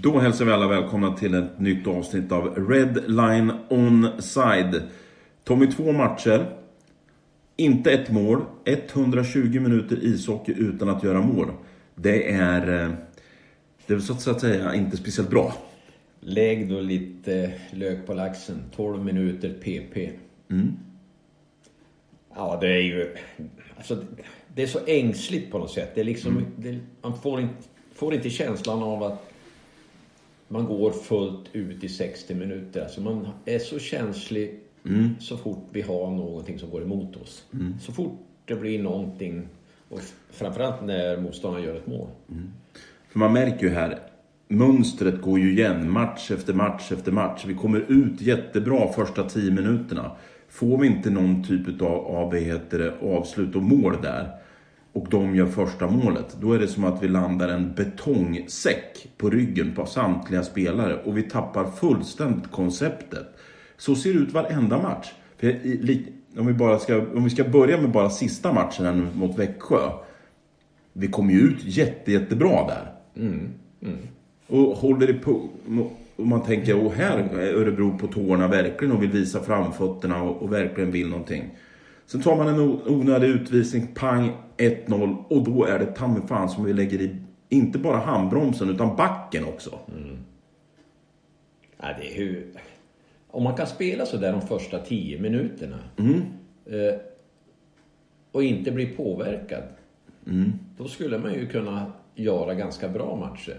Då hälsar vi alla välkomna till ett nytt avsnitt av Red Line Onside. Tommy, två matcher. Inte ett mål. 120 minuter ishockey utan att göra mål. Det är... eh, Det är så att säga inte speciellt bra. Lägg då lite lök på laxen. 12 minuter PP. Ja, det är ju... Alltså, det är så ängsligt på något sätt. Det är liksom, det, man får inte, får inte känslan av att man går fullt ut i 60 minuter. Alltså man är så känslig så fort vi har någonting som går emot oss. Så fort det blir någonting, och framförallt när motståndaren gör ett mål. För man märker ju här, mönstret går ju igen match efter match efter match. Vi kommer ut jättebra första 10 minuterna. Får vi inte någon typ av, av heter det, avslut och mål där och de gör första målet, då är det som att vi landar en betongsäck på ryggen på samtliga spelare och vi tappar fullständigt konceptet. Så ser det ut varenda match. Om, vi bara ska, om vi ska börja med bara sista matchen här nu mot Växjö. Vi kommer ju ut jätte, jättebra där. Och håller det på... Och man tänker, och här är Örebro på tårna verkligen och vill visa framfötterna och, och verkligen vill någonting. Sen tar man en onödig utvisning, pang, 1-0 och då är det ta mig fan som vi lägger i, inte bara handbromsen utan backen också. Ja, det är hur... Om man kan spela så där de första 10 minuterna eh, och inte bli påverkad. Då skulle man ju kunna göra ganska bra matcher.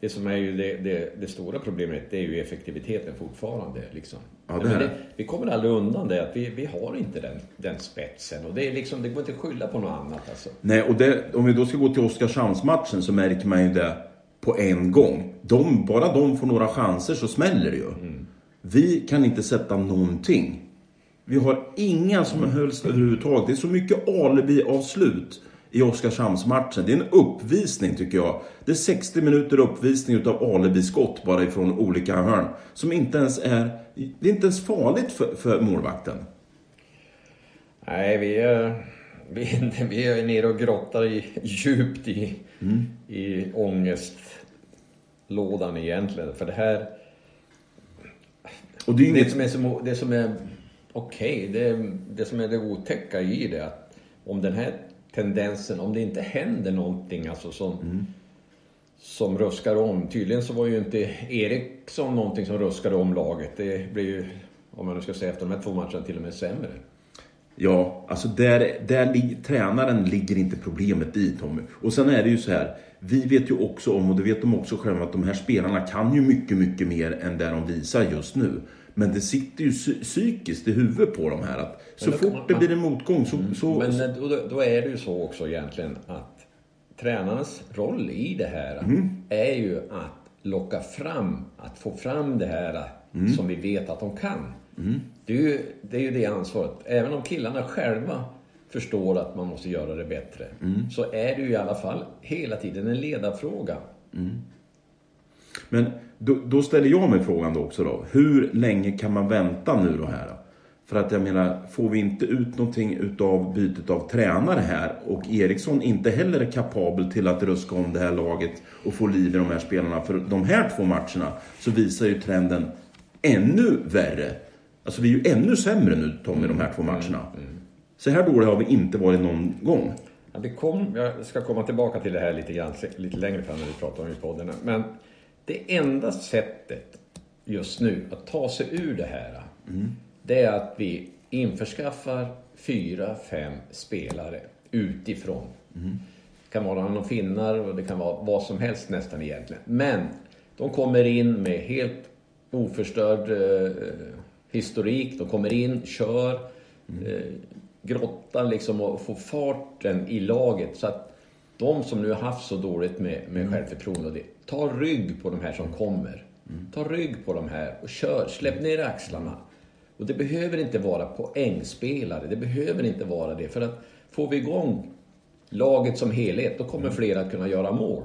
Det som är ju det, det, det stora problemet, det är ju effektiviteten fortfarande. Liksom. Ja, det det. vi kommer aldrig undan det, att vi, vi har inte den, den spetsen. Och det, är liksom, det går inte att skylla på något annat. Alltså. Nej, och om vi då ska gå till Oskarshamnsmatchen så märker man ju det på en gång. De, bara de får några chanser så smäller det ju. Vi kan inte sätta någonting. Vi har inga som helst överhuvudtaget. Det är så mycket alibi-avslut i Oskarshamnsmatchen. Det är en uppvisning tycker jag. Det är 60 minuter uppvisning utav alibiskott bara ifrån olika hörn. Som inte ens är... Det är inte ens farligt för, för målvakten. Nej, vi är, vi, är- vi är nere och grottar i, djupt i, i ångestlådan egentligen. För det här, Och det är ju det inget... som är, som, det som är okej, det, det som är det otäcka i det, att om den här tendensen, om det inte händer någonting alltså som, som ruskar om. Tydligen så var ju inte Eriksson någonting som ruskade om laget. Det blir ju, om man nu ska säga efter de här två matcherna, till och med sämre. Ja, alltså där, där tränaren ligger inte problemet i Tommy. Och sen är det ju så här. Vi vet ju också om, och det vet de också själva, att de här spelarna kan ju mycket, mycket mer än det de visar just nu. Men det sitter ju psy- psykiskt i huvudet på de här att så fort man- det blir en motgång så... så Men eh, då, då är det ju så också egentligen att tränarens roll i det här är ju att locka fram, att få fram det här som vi vet att de kan. Det, är ju, det är ju det ansvaret. Även om killarna själva förstår att man måste göra det bättre. Så är det ju i alla fall hela tiden en ledarfråga. Men då, då ställer jag mig frågan då också då. Hur länge kan man vänta nu då här? För att jag menar, får vi inte ut någonting utav bytet av tränare här och Eriksson inte heller är kapabel till att ruska om det här laget och få liv i de här spelarna för de här två matcherna så visar ju trenden ännu värre. Alltså vi är ju ännu sämre nu Tommy, de här två matcherna. Så här dåliga har vi inte varit någon gång. Ja, det kom, jag ska komma tillbaka till det här lite, grann, lite längre fram när vi pratar om i podden. Men det enda sättet just nu att ta sig ur det här, det är att vi införskaffar fyra, fem spelare utifrån. Det kan vara någon finnar och det kan vara vad som helst nästan egentligen. Men de kommer in med helt oförstörd eh, historik. De kommer in, kör, eh, grottar liksom och får farten i laget. Så att de som nu har haft så dåligt med, med självförtroende, och det, ta rygg på de här som kommer. Ta rygg på de här och kör, släpp ner axlarna. Och det behöver inte vara poängspelare, det behöver inte vara det. För att får vi igång laget som helhet, då kommer fler att kunna göra mål.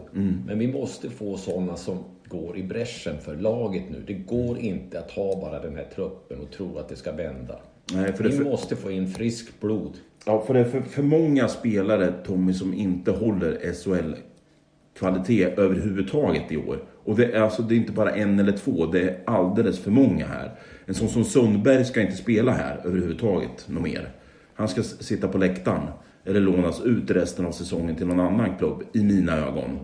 Men vi måste få sådana som går i bräschen för laget nu. Det går inte att ha bara den här truppen och tro att det ska vända. Nej, för det Vi för- måste få in frisk blod. Ja, för det är för, för många spelare, Tommy, som inte håller SHL-kvalitet överhuvudtaget i år. Och det är, alltså, det är inte bara en eller två, det är alldeles för många här. En sån som Sundberg ska inte spela här överhuvudtaget, något mer. Han ska sitta på läktaren, eller lånas ut resten av säsongen till någon annan klubb, i mina ögon.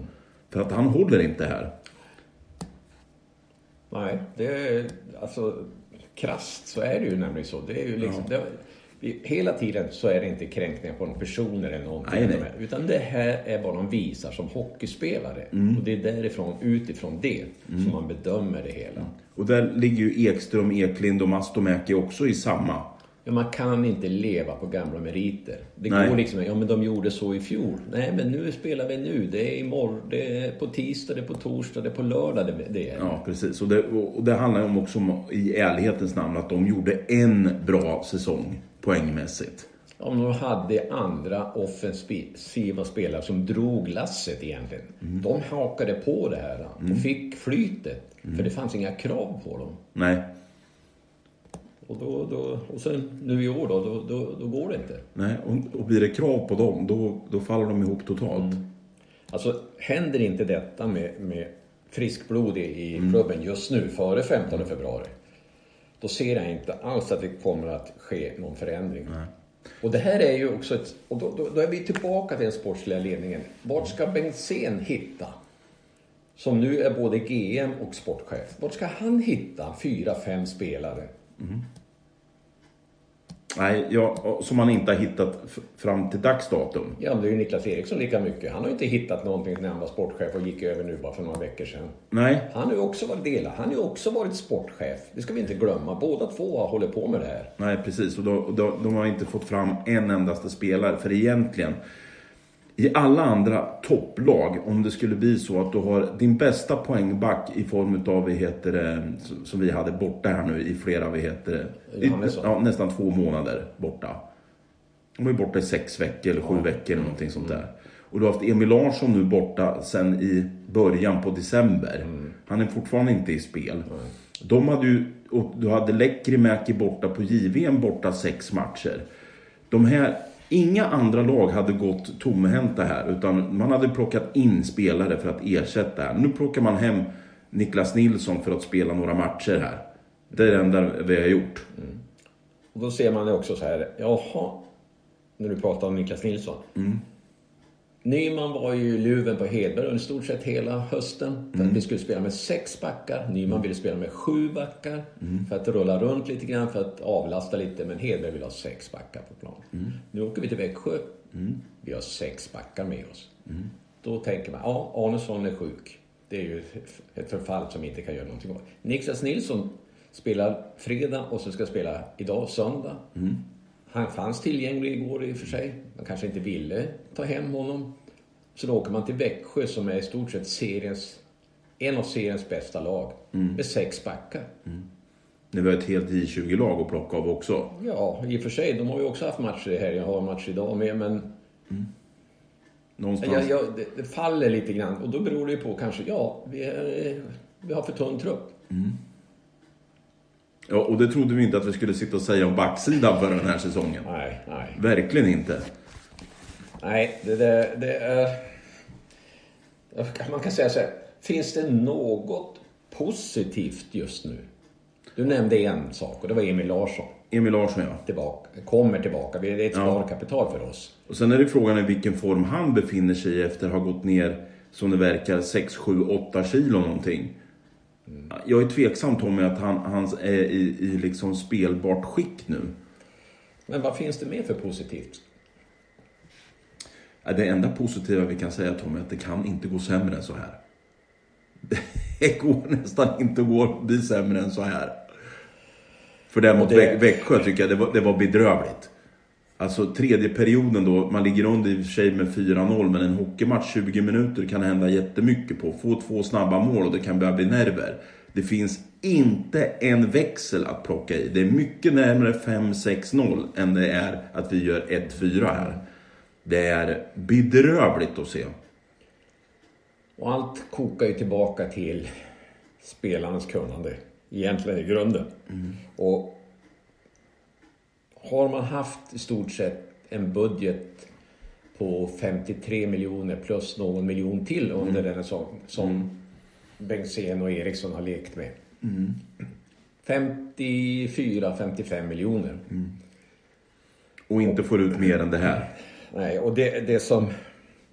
För att han håller inte här. Nej, det är alltså krasst så är det ju nämligen så. Det är ju liksom, det, vi, hela tiden så är det inte kränkningar på någon personer eller någonting. Nej, nej. Utan det här är vad de visar som hockeyspelare. Mm. Och det är därifrån, utifrån det, som man bedömer det hela. Och där ligger ju Ekström, Eklind och Mastomäki också i samma. Men man kan inte leva på gamla meriter. Det Nej. går liksom, ja men de gjorde så i fjol. Nej men nu spelar vi nu. Det är imorgon, det är på tisdag, det är på torsdag, det är på lördag det, är. Ja, precis. Och det, och det handlar ju om också om, i ärlighetens namn att de gjorde en bra säsong poängmässigt. Om de hade andra offensiva spelare som drog lasset egentligen. Mm. De hakade på det här och fick flytet. Mm. För det fanns inga krav på dem. Nej, Och, då, då, och sen nu i år då, då, då, då går det inte. nej. Och, och blir det krav på dem, då, då faller de ihop totalt. Alltså händer inte detta med, med friskblod i, i klubben just nu, före 15 februari. Då ser jag inte alls att det kommer att ske någon förändring. Och det här är ju också ett... Och då, då, då är vi tillbaka till den sportsliga ledningen. Vart ska Bengtzén hitta? Som nu är både GM och sportchef. Vart ska han hitta fyra, fem spelare? Nej, ja, som man inte har hittat fram till dags datum. Ja, men det är ju Niklas Eriksson lika mycket. Han har ju inte hittat någonting när han var sportchef och gick över nu bara för några veckor sedan. Nej, Han har ju också varit delad. Han har ju också varit sportchef. Det ska vi inte glömma. Båda två har hållit på med det här. nej precis. Och då, då, de har inte fått fram en endaste spelare. För egentligen, i alla andra topplag, om det skulle bli så att du har din bästa poängback i form av, vad heter det, som- vi hade borta här nu i flera, vad heter det, i, ja, nästan två månader borta. De var ju borta i sex veckor eller sju veckor eller någonting sånt där. Och du har haft Emil Larsson nu borta sen i början på december. Han är fortfarande inte i spel. De hade ju, och du hade Lekkerimäki borta på JVM borta sex matcher. De här, inga andra lag hade gått tomhänta här utan man hade plockat in spelare för att ersätta här. Nu plockar man hem Niklas Nilsson för att spela några matcher här. Det är det enda vi har gjort. Och då ser man det också så här. Jaha, när du pratar om Niklas Nilsson. Nyman var ju luven på Hedberg under stort sett hela hösten. För att vi skulle spela med sex backar. Nyman ville spela med sju backar. För att rulla runt lite grann, för att avlasta lite. Men Hedberg vill ha sex backar på plan. Nu åker vi till Växjö. Vi har sex backar med oss. Då tänker man, ja, Arnesson är sjuk. Det är ju ett förfall som vi inte kan göra någonting åt. Niklas Nilsson spelar fredag och så ska spela idag, söndag. Han fanns tillgänglig igår i och för sig. Man kanske inte ville ta hem honom. Så då åker man till Växjö som är i stort sett seriens, en av seriens bästa lag. Med sex backar. När vi har ett helt J20-lag att plocka av också. Ja, i och för sig. De har ju också haft matcher i helgen. Har match idag med. Men Någonstans. ja, ja, det, det faller lite grann. Och då beror det ju på kanske, ja, vi, är, vi har för tunn trupp. Ja, och det trodde vi inte att vi skulle sitta och säga om backsidan för den här säsongen. Nej, nej. Verkligen inte. Nej, det, det, det är... Man kan säga så här. Finns det något positivt just nu? Du nämnde en sak och det var Emil Larsson. Emil Larsson ja. Tillbaka, kommer tillbaka. Det är ett sparkapital för oss. Och sen är det frågan i vilken form han befinner sig i efter att ha gått ner, som det verkar, 6, 7, 8 kilo någonting. Jag är tveksam Tommy att han, han är i, i liksom spelbart skick nu. Men vad finns det mer för positivt? Det enda positiva vi kan säga Tommy är att det kan inte gå sämre än så här. Det går nästan inte att gå bli sämre än så här. För det mot det- Vä- Växjö tycker jag det var, det var bedrövligt. Alltså tredje perioden då, man ligger under i och för sig med 4-0 men en hockeymatch 20 minuter kan hända jättemycket på. Få två snabba mål och det kan börja bli nerver. Det finns inte en växel att plocka i. Det är mycket närmare 5-6-0 än det är att vi gör 1-4 här. Det är bedrövligt att se. Och allt kokar ju tillbaka till spelarnas kunnande. Egentligen i grunden. Och har man haft i stort sett en budget på 53 miljoner plus någon miljon till under den säsongen som Bengtzén och Eriksson har lekt med. 54-55 miljoner. Och inte får ut mer än det här. Nej, och det, det som...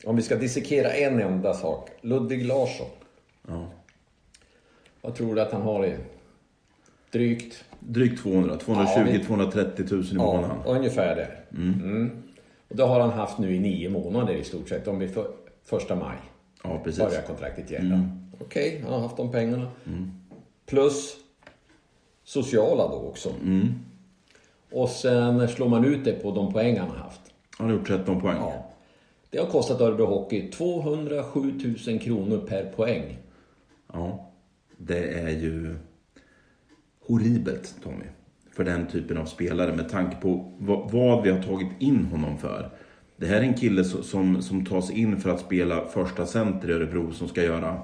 Om vi ska dissekera en enda sak. Ludvig Larsson. Ja. Vad tror du att han har i drygt? Drygt 200, 220-230 000 i Ja, månaden. ungefär där. Mm. Och det har han haft nu i nio månader i stort sett. Om vi för, första maj Ja, precis. börjar kontraktet gälla. Okej, han har haft de pengarna. Plus sociala då också. Och sen slår man ut det på de poäng han har haft. Han har gjort 13 poäng. Ja. Det har kostat Örebro Hockey 207 000 kronor per poäng. Ja, det är ju horribelt Tommy. För den typen av spelare med tanke på vad, vi har tagit in honom för. Det här är en kille som, som, tas in för att spela första center i Örebro som ska göra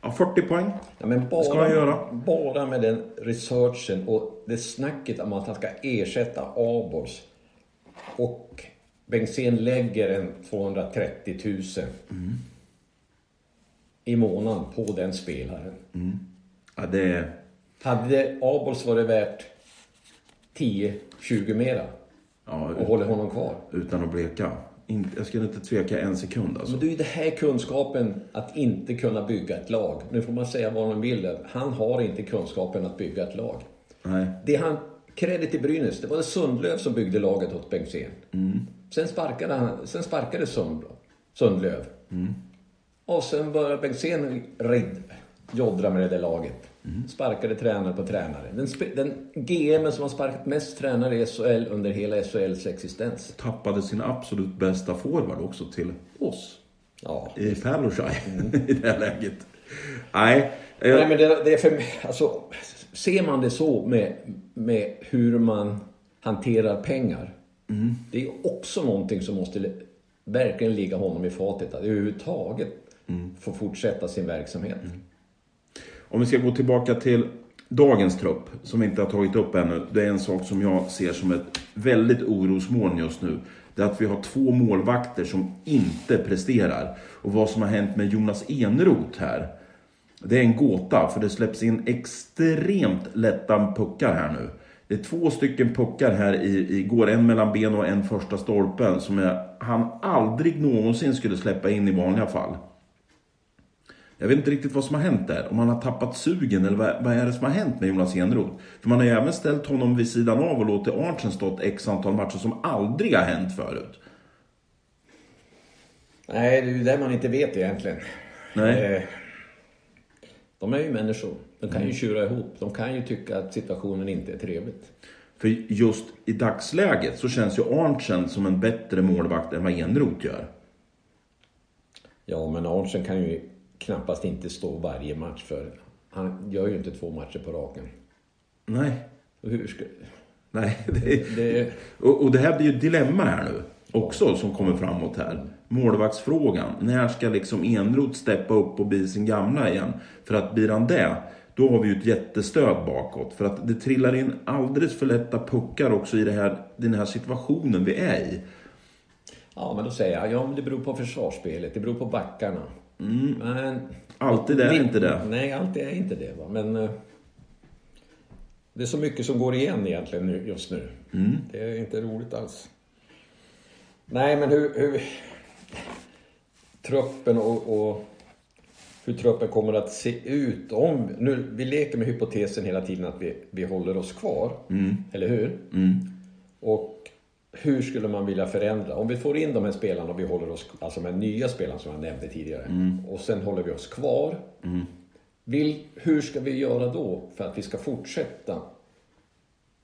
ja, 40 poäng. Ja, men bara, ska han göra. bara med den researchen och det snacket om att han ska ersätta Abors. Och Bengtzén lägger en 230 000 i månaden på den spelaren. Ja, det är... Hade Abors varit värt 10-20 mera Ja, och håller honom kvar. utan att bleka. Jag skulle inte tveka en sekund alltså. Men det är ju det här kunskapen att inte kunna bygga ett lag. Nu får man säga vad man vill. Han har inte kunskapen att bygga ett lag. Nej. Det han, credit till Brynäs, det var det Sundlöv som byggde laget åt Bengtzén. Sen sparkade, han, sen sparkade Sund, Sundlöv. Och sen började Bengtzén joddra med det där laget. Sparkade tränare på tränare. Den, den GM som har sparkat mest tränare i SHL under hela SHLs existens. Tappade sin absolut bästa forward också till oss. Ja. I Fallowshire i det här läget. Nej. Nej eh, men det, det är för alltså, Ser man det så med, med hur man hanterar pengar. Det är också någonting som måste li- verkligen ligga honom i fatet. Att överhuvudtaget få fortsätta sin verksamhet. Om vi ska gå tillbaka till dagens trupp, som vi inte har tagit upp ännu. Det är en sak som jag ser som ett väldigt orosmoln just nu. Det är att vi har två målvakter som inte presterar. Och vad som har hänt med Jonas Enroth här. Det är en gåta, för det släpps in extremt lätta puckar här nu. Det är två stycken puckar här i, igår, en mellan ben och en första stolpen, som jag, han aldrig någonsin skulle släppa in i vanliga fall. Jag vet inte riktigt vad som har hänt där. Om han har tappat sugen eller vad, vad är det som har hänt med Jonas Enroth? För man har ju även ställt honom vid sidan av och låtit Arntzen stått x antal matcher som aldrig har hänt förut. Nej, det är ju det man inte vet egentligen. Nej. Eh, De är ju människor. De kan ju tjura ihop. De kan ju tycka att situationen inte är trevligt. För just i dagsläget så känns ju Arntzen som en bättre målvakt än vad Enroth gör. Ja, men Arntzen kan ju knappast inte stå varje match för han gör ju inte två matcher på raken. Nej. Hur ska... Nej. Det, Det, och, och det här blir ju ett dilemma här nu. Också som kommer framåt här. Målvaktsfrågan. När ska liksom Enroth steppa upp och bli sin gamla igen? För att blir han det, då har vi ju ett jättestöd bakåt. För att det trillar in alldeles för lätta puckar också i det här, den här situationen vi är i. ja, men då säger jag, ja men det beror på försvarsspelet, det beror på backarna. Men... Alltid är det inte det. Nej, alltid är inte det. Va? Men eh, det är så mycket som går igen egentligen just nu. Det är inte roligt alls. Nej, men hur... hur truppen och, och hur truppen kommer att se ut om... Nu, vi leker med hypotesen hela tiden att vi, vi håller oss kvar. Eller hur? Och hur skulle man vilja förändra? Om vi får in de här spelarna och vi håller oss, alltså de här nya spelarna som jag nämnde tidigare. Och sen håller vi oss kvar. Vill, hur ska vi göra då för att vi ska fortsätta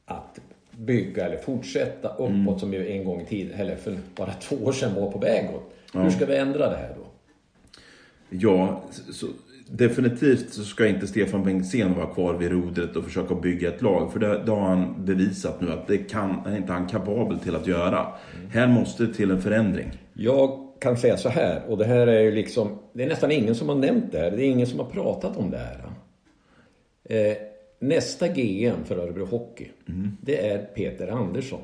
att bygga eller fortsätta uppåt som vi en gång i tiden, eller för bara två år sedan var på väg åt. Hur ska vi ändra det här då? Ja, så, definitivt så ska inte Stefan Bengtzén vara kvar vid rodret och försöka bygga ett lag. För det, det har han bevisat nu att det kan är inte han kapabel till att göra. Här måste det till en förändring. Jag kan säga så här, och det här är ju liksom, det är nästan ingen som har nämnt det här, det är ingen som har pratat om det här. Eh, nästa GM för Örebro Hockey, det är Peter Andersson.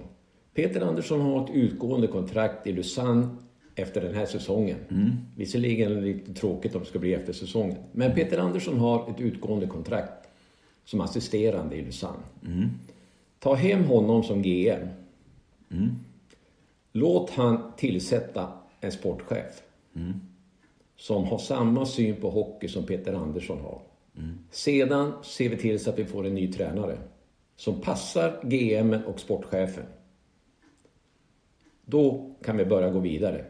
Peter Andersson har ett utgående kontrakt i Lausanne efter den här säsongen. Mm. Visserligen är det lite tråkigt om det ska bli efter säsongen. Men Peter Andersson har ett utgående kontrakt som assisterande i Lausanne. Mm. Ta hem honom som GM. Låt han tillsätta en sportchef. Som har samma syn på hockey som Peter Andersson har. Sedan ser vi till så att vi får en ny tränare. Som passar GM och sportchefen. Då kan vi börja gå vidare.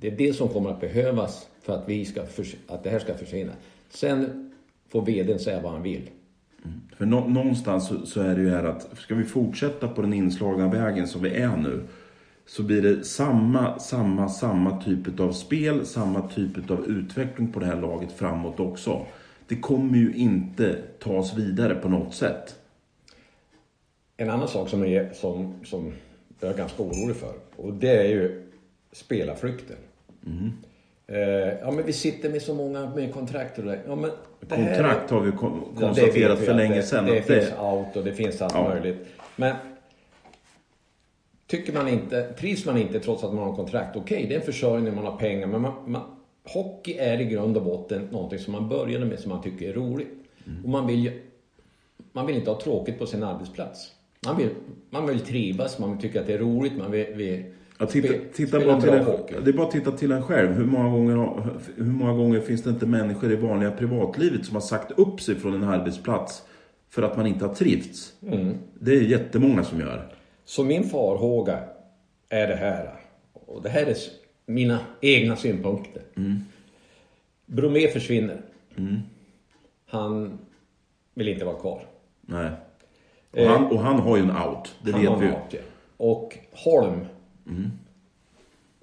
Det är det som kommer att behövas för att, vi ska förs- att det här ska försvinna. Sen får vdn säga vad han vill. För nå- någonstans så, så är det ju här att ska vi fortsätta på den inslagna vägen som vi är nu så blir det samma, samma, samma typ av spel, samma typ av utveckling på det här laget framåt också. Det kommer ju inte tas vidare på något sätt. En annan sak som, är, som, som jag är ganska orolig för. Och det är ju spelarflykten. Eh, ja men vi sitter med så många med kontrakt och det. Ja, men det här Kontrakt har vi det konstaterat vi för länge det, sedan. Det att finns out och det finns allt Ja. möjligt. Men tycker man inte, trivs man inte trots att man har kontrakt, okej det är en försörjning, man har pengar. Men man, man, hockey är i grund och botten någonting som man började med som man tycker är roligt. Mm. Och man vill ju, man vill inte ha tråkigt på sin arbetsplats. Man vill, man vill trivas, man vill tycka att det är roligt, man vill, vill Ja, titta, titta bara till en, hockey. det är bara att titta till en själv. Hur många, gånger, hur många gånger finns det inte människor i vanliga privatlivet som har sagt upp sig från en arbetsplats för att man inte har trivts? Mm. Det är jättemånga som gör. Så min farhåga är det här. Och det här är mina egna synpunkter. Bromé försvinner. Han vill inte vara kvar. Nej. Och, han, och han har ju en out, det vet vi ju. ja. Och Holm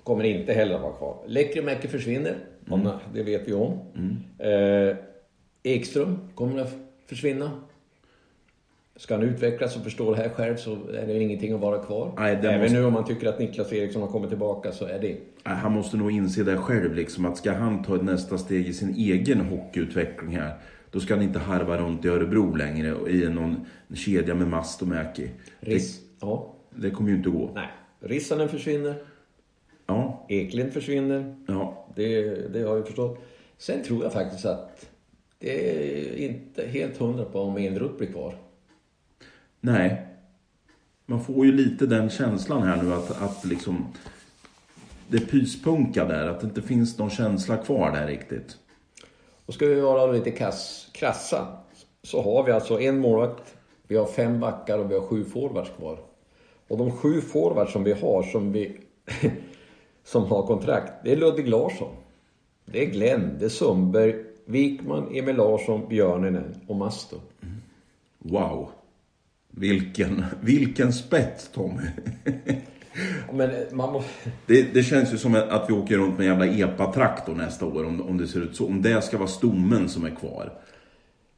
kommer inte heller att vara kvar. Lekkerimäki försvinner. Om- Det vet vi om. Eh, Ekström kommer att försvinna. Ska han utvecklas och förstå det här själv så är det ingenting att vara kvar. Nej, det Även måste- nu om man tycker att Niklas Eriksson har kommit tillbaka så är det... Han måste nog inse det själv, liksom, att ska han ta ett nästa steg i sin egen hockeyutveckling här, då ska han inte harva runt i Örebro längre och i någon kedja med Mast och Mäki. Riss... Ja. Det, det kommer ju inte gå. Nej. Rissanen försvinner. Ja, Eklind försvinner. ja. Det, det har jag förstått. Sen tror jag faktiskt att det är inte helt hundra på om Enroth blir kvar. Nej. Man får ju lite den känslan här nu att, att liksom... Det pyspunka där, att det inte finns någon känsla kvar där riktigt. Och ska vi vara lite kass, krassa så har vi alltså en målvakt, vi har fem backar och vi har sju forwards kvar. Och de sju forwards som vi har som, vi, som har kontrakt, det är Ludvig Larsson. Det är Glenn, det är Sundberg, Wikman, Emil Larsson, Björninen och Masto. Wow. Vilken, vilken spett Tommy. Men man må, Det, det känns ju som att vi åker runt med en jävla epa-traktor nästa år om, om det ser ut så. Om det ska vara stommen som är kvar.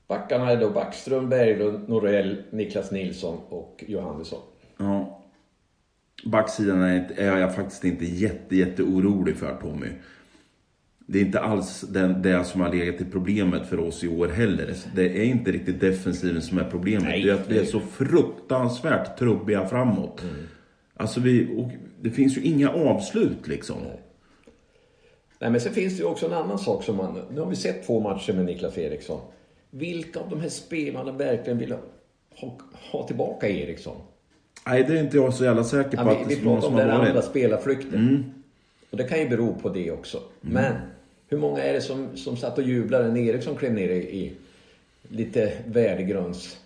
Backarna är då Backström, Berglund, Norell, Niklas Nilsson och Johannesson. Ja. Backsidan är, jag faktiskt inte jätte, jätte orolig för Tommy. Det är inte alls den, det som har legat i problemet för oss i år heller. Det är inte riktigt defensiven som är problemet. Nej. det är att vi är så fruktansvärt trubbiga framåt. Alltså vi, och det finns ju inga avslut liksom. Nej, men sen finns det ju också en annan sak som man... Nu har vi sett två matcher med Niklas Eriksson. Vilka av de här spelarna verkligen vill ha, ha tillbaka Eriksson? Nej, det är inte jag så jävla säker på Ja, att vi, det vi är pratar om den har andra varit. spelarflykten. Och det kan ju bero på det också. Men hur många är det som, som satt och jublade när Eriksson klev ner i, i lite värdegrunds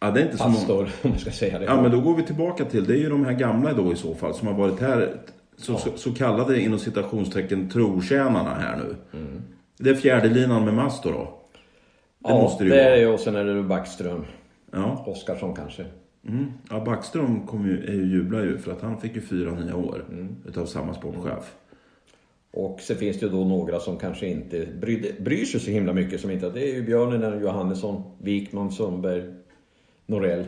Ja, det är inte så många. om man ska säga det. Ja, men då går vi tillbaka till, det är ju de här gamla då i så fall, som har varit här, så, så, så kallade inom citationstecken trotjänarna här nu. Det är fjärde linan med Masto då. Det ja, måste det ju det är vara. ju, och sen är det Backström. Ja. Oskarsson kanske. Mm. ja, Backström kom ju, är ju, jublar ju för att han fick ju fyra nya år Mm. utav samma sportchef. Och så finns det ju då några som kanske inte bryr, bryr sig så himla mycket. Som inte, det är ju Björnen, Johannesson, Wikman, Sundberg, Norell.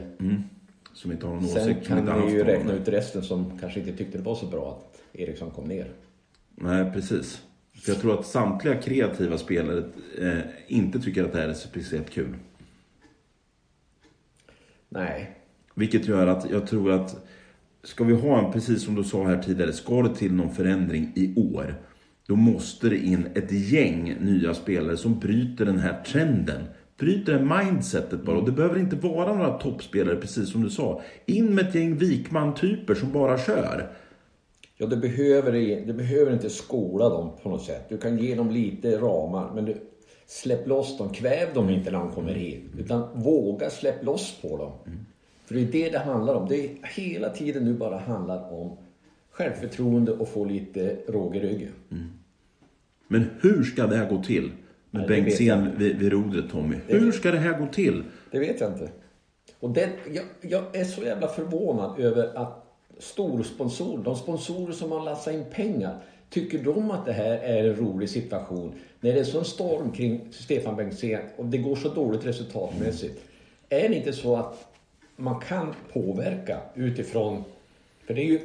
Som inte har någon Sen åsikt. som kan vi ju räkna ut resten som kanske inte tyckte det var så bra att Eriksson kom ner. Nej, precis. För jag tror att samtliga kreativa spelare eh, inte tycker att det här är speciellt kul. Nej, Vilket gör att jag tror att ska vi ha en, precis som du sa här tidigare, ska det till någon förändring i år, då måste det in ett gäng nya spelare som bryter den här trenden. Bryter det mindsetet bara. Och det behöver inte vara några toppspelare, precis som du sa. In med ett gäng Wikman-typer som bara kör. Ja, du behöver, du behöver inte skola dem på något sätt. Du kan ge dem lite ramar, men du, släpp loss dem. Kväv dem inte när de kommer hit. Utan våga släpp loss på dem. Mm. För det är det det handlar om. Det är hela tiden nu bara handlar om självförtroende och få lite råg i ryggen. Mm. Men hur ska det här gå till? Med Nej, Bengtzén vid, vid rodret, Tommy. Hur ska det här gå till? Det vet jag inte. Och det, jag, jag är så jävla förvånad över att storsponsorer, de sponsorer som har lassat in pengar, tycker de att det här är en rolig situation? När det är sån storm kring Stefan Bengtzén och det går så dåligt resultatmässigt. Är det inte så att man kan påverka utifrån, för det är ju,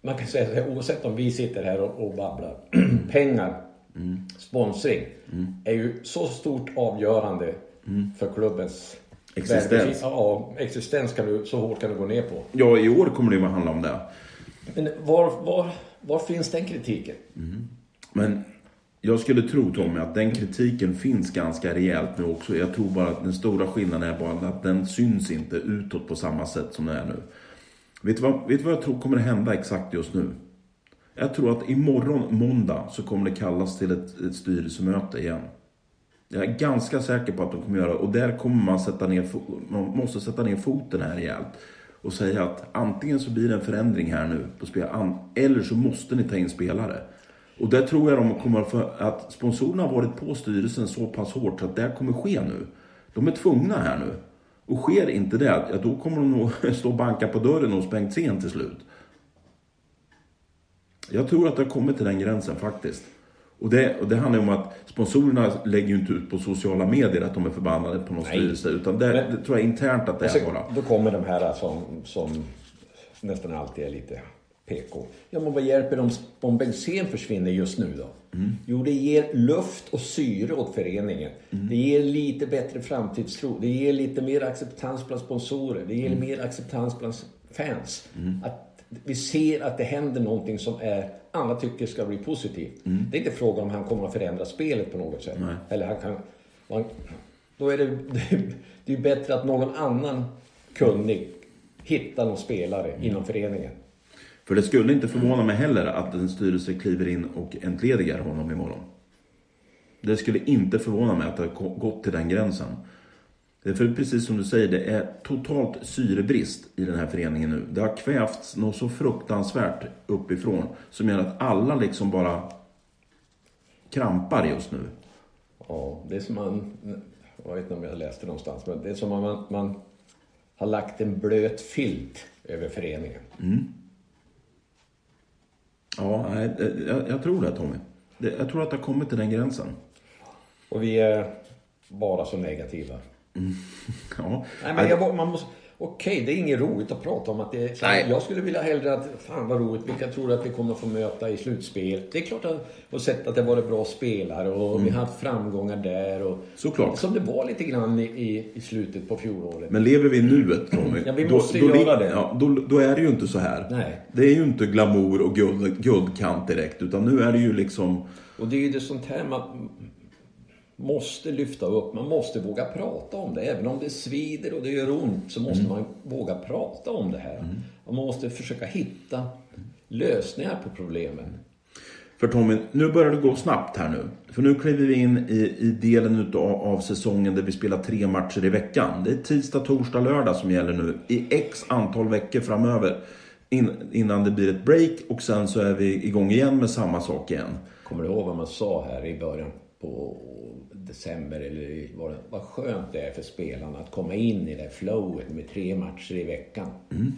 man kan säga så här, oavsett om vi sitter här och, och babblar, pengar, mm. sponsring, mm. är ju så stort avgörande mm. för klubbens Existens? Ja, existens kan du, så hårt kan du gå ner på. Ja, i år kommer det att handla om det. Men var, var, var finns den kritiken? Men jag skulle tro Tommy att den kritiken finns ganska rejält nu också. Jag tror bara att den stora skillnaden är bara att den syns inte utåt på samma sätt som den är nu. Vet du vad, vet du vad jag tror kommer hända exakt just nu? Jag tror att imorgon måndag så kommer det kallas till ett, ett styrelsemöte igen. Jag är ganska säker på att de kommer göra det. och där kommer man sätta ner, man måste sätta ner foten här rejält. Och säga att antingen så blir det en förändring här nu på spel, eller så måste ni ta in spelare. Och där tror jag de kommer för att sponsorerna har varit på styrelsen så pass hårt så att det kommer ske nu. De är tvungna här nu. Och sker inte det, ja, då kommer de nog stå och banka på dörren hos Bengtzén till slut. Jag tror att det har kommit till den gränsen faktiskt. Och det, och det handlar om att sponsorerna lägger ju inte ut på sociala medier att de är förbannade på någon Nej. styrelse. Utan det, Men, det tror jag internt att det är bara. Då kommer de här som, som nästan alltid är lite PK. Ja, men vad hjälper de om bensin försvinner just nu då? Mm. Jo, det ger luft och syre åt föreningen. Mm. Det ger lite bättre framtidstro. Det ger lite mer acceptans bland sponsorer. Det ger mm. mer acceptans bland fans. Mm. Att vi ser att det händer någonting som är, alla tycker ska bli positivt. Mm. Det är inte frågan om han kommer att förändra spelet på något sätt. Nej. Eller han kan... Man, då är det, det är bättre att någon annan kunnig hittar någon spelare mm. inom föreningen. För det skulle inte förvåna mig heller att en styrelse kliver in och entledigar honom imorgon. Det skulle inte förvåna mig att det har gått till den gränsen. För precis som du säger, det är totalt syrebrist i den här föreningen nu. Det har kvävts något så fruktansvärt uppifrån som gör att alla liksom bara krampar just nu. Ja, det är som man, jag vet inte om jag läste någonstans, men det är som om man, man har lagt en blöt filt över föreningen. Mm. Ja, jag, jag, tror det Tommy. jag tror att det har kommit till den gränsen. Och vi är bara så negativa. Mm. Ja. Nej, men jag, man måste... Okej, det är inget roligt att prata om att det. Nej. Jag skulle vilja hellre att, fan vad roligt, vilka tror att vi kommer att få möta i slutspel? Det är klart att, och sett att det varit bra spelare och mm. vi har haft framgångar där och... Såklart. Som det var lite grann i, i slutet på fjolåret. Men lever vi i nuet Tommy? Ja, vi måste då, göra det. Ja, då, då, är det ju inte så här. Nej. Det är ju inte glamour och guld, guldkant direkt, utan nu är det ju liksom... Och det är ju det sånt här man måste lyfta upp, man måste våga prata om det. Även om det svider och det gör ont så måste mm. man våga prata om det här. Mm. Man måste försöka hitta lösningar på problemen. För Tommy, nu börjar det gå snabbt här nu. För nu kliver vi in i, i delen utav, av säsongen där vi spelar tre matcher i veckan. Det är tisdag, torsdag, lördag som gäller nu i x antal veckor framöver. In, innan det blir ett break och sen så är vi igång igen med samma sak igen. Kommer du ihåg vad man sa här i början på december eller vad, vad skönt det är för spelarna att komma in i det flowet med tre matcher i veckan. Mm.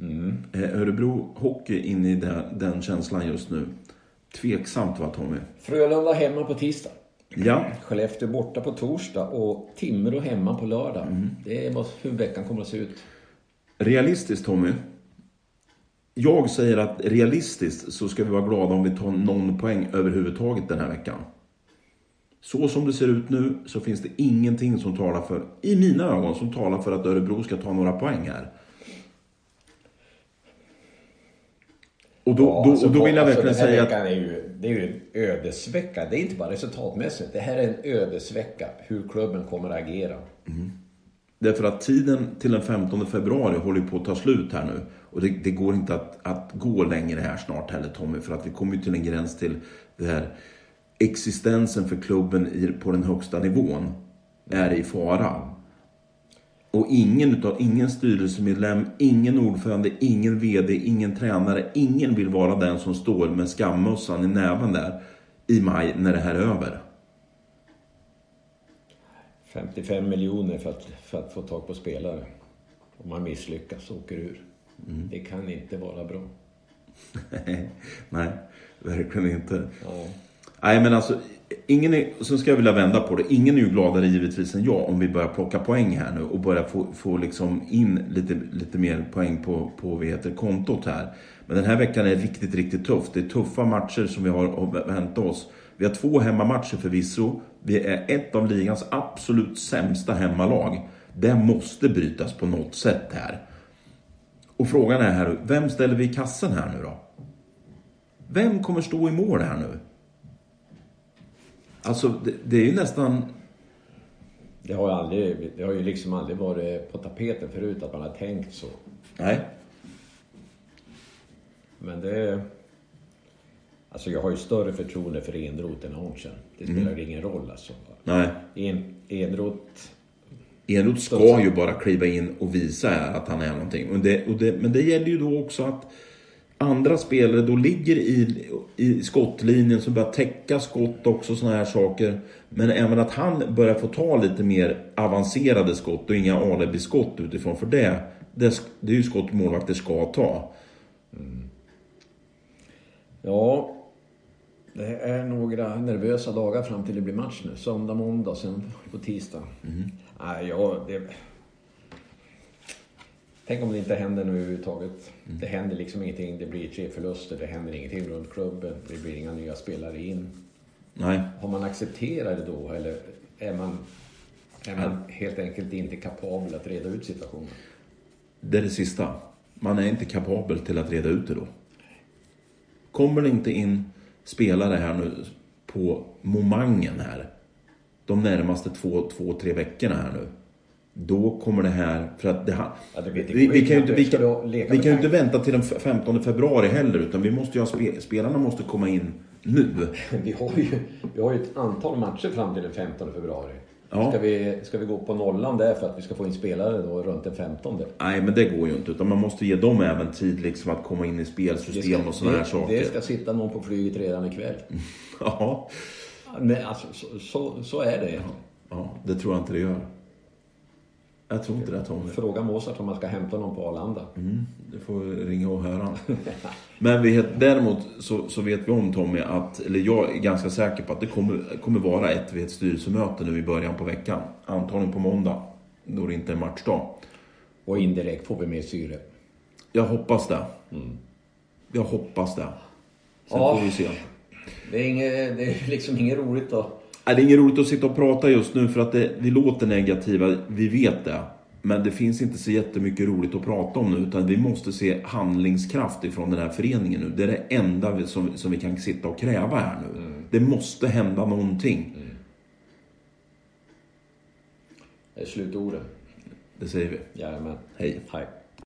Mm. Örebro Hockey in i den, den känslan just nu. Tveksamt va Tommy? Frölunda hemma på tisdag. Ja. Skellefteå borta på torsdag och Timrå hemma på lördag. Mm. Det är hur veckan kommer att se ut. Realistiskt Tommy. Jag säger att realistiskt så ska vi vara glada om vi tar någon poäng överhuvudtaget den här veckan. Så som det ser ut nu så finns det ingenting som talar för, i mina ögon, som talar för att Örebro ska ta några poäng här. Och då, Ja, då, alltså, och då vill jag alltså, verkligen här säga att... är ju, det är ju en ödesvecka. Det är inte bara resultatmässigt. Det här är en ödesvecka. Hur klubben kommer att agera. Därför att tiden till den 15 februari håller på att ta slut här nu. Och det, det går inte att, att gå längre här snart heller Tommy. För att vi kommer ju till en gräns till det här existensen för klubben på den högsta nivån är i fara. Och ingen, utav, ingen styrelsemedlem, ingen ordförande, ingen VD, ingen tränare, ingen vill vara den som står med skammössan i näven där i maj när det här är över. 55 miljoner för att, för att få tag på spelare. Om man misslyckas och åker ur. Mm. Det kan inte vara bra. Nej, verkligen inte. Ja. Nej, men alltså, ingen är, så ska jag vilja vända på det. Ingen är ju gladare givetvis än jag om vi börjar plocka poäng här nu och börjar få, få liksom in lite, lite mer poäng på, på vad heter, kontot här. Men den här veckan är riktigt, riktigt tuff. Det är tuffa matcher som vi har att vänta oss. Vi har två hemmamatcher förvisso. Vi är ett av ligans absolut sämsta hemmalag. Det måste brytas på något sätt här. Och frågan är här, vem ställer vi i kassen här nu då? Vem kommer stå i mål här nu? Alltså, det, det är ju nästan... Det har, ju aldrig, det har ju liksom aldrig varit på tapeten förut att man har tänkt så. Nej. Men det... Alltså jag har ju större förtroende för Enroth än Arntzen. Det spelar ingen roll alltså. Nej. En, Enroth... Enroth ska ju bara kliva in och visa att han är någonting. Och det, det, men det gäller ju då också att andra spelare då ligger i, i skottlinjen som börjar täcka skott också sådana här saker. Men även att han börjar få ta lite mer avancerade skott och inga alibi-skott utifrån. För det, det, det är ju skott målvakter ska ta. Ja, det är några nervösa dagar fram till det blir match nu. Söndag, måndag, sen på tisdag. Nej, ja, det... Tänk om det inte händer nu överhuvudtaget. Det händer liksom ingenting. Det blir tre förluster. Det händer ingenting runt klubben. Det blir inga nya spelare in. Nej. Har man accepterat det då? Eller är man, är man helt enkelt inte kapabel att reda ut situationen? Det är det sista. Man är inte kapabel till att reda ut det då. Kommer det inte in spelare här nu på momangen här de närmaste två, två tre veckorna här nu. Då kommer det här, för att det. Ja, det vi, vi kan ju inte, vi Ska kan, vi kan inte vänta till den 15 februari heller utan vi måste ju ha spe, spelarna måste komma in nu. Vi har ju, vi har ju ett antal matcher fram till den 15 februari. Ja. Ska, vi, ska vi gå på nollan där för att vi ska få in spelare då runt den 15? Nej men det går ju inte utan man måste ge dem även tid liksom att komma in i spelsystem och sådana här saker. det ska sitta någon på flyget redan ikväll. Ja, Men alltså, så, så, så är det. ja, det tror jag inte det gör. Jag tror inte det Tommy. Fråga Mozart om man ska hämta någon på Arlanda. Mm, du får ringa och höra. Men vi, däremot så, så vet vi om Tommy att, eller jag är ganska säker på att det kommer, kommer vara ett vid ett styrelsemöte nu i början på veckan. Antagligen på måndag, då det inte är matchdag. Och indirekt får vi med syre. Jag hoppas det. Jag hoppas det. Sen Ja. får vi se. Det är, inget, det är liksom inget roligt att... Nej, det är inget roligt att sitta och prata just nu för att det, vi låter negativa, vi vet det. Men det finns inte så jättemycket roligt att prata om nu utan vi måste se handlingskraft ifrån den här föreningen nu. Det är det enda vi, som, som vi kan sitta och kräva här nu. Det måste hända någonting. Det är slutorden. Det säger vi. Jajamän. Hej. Hej.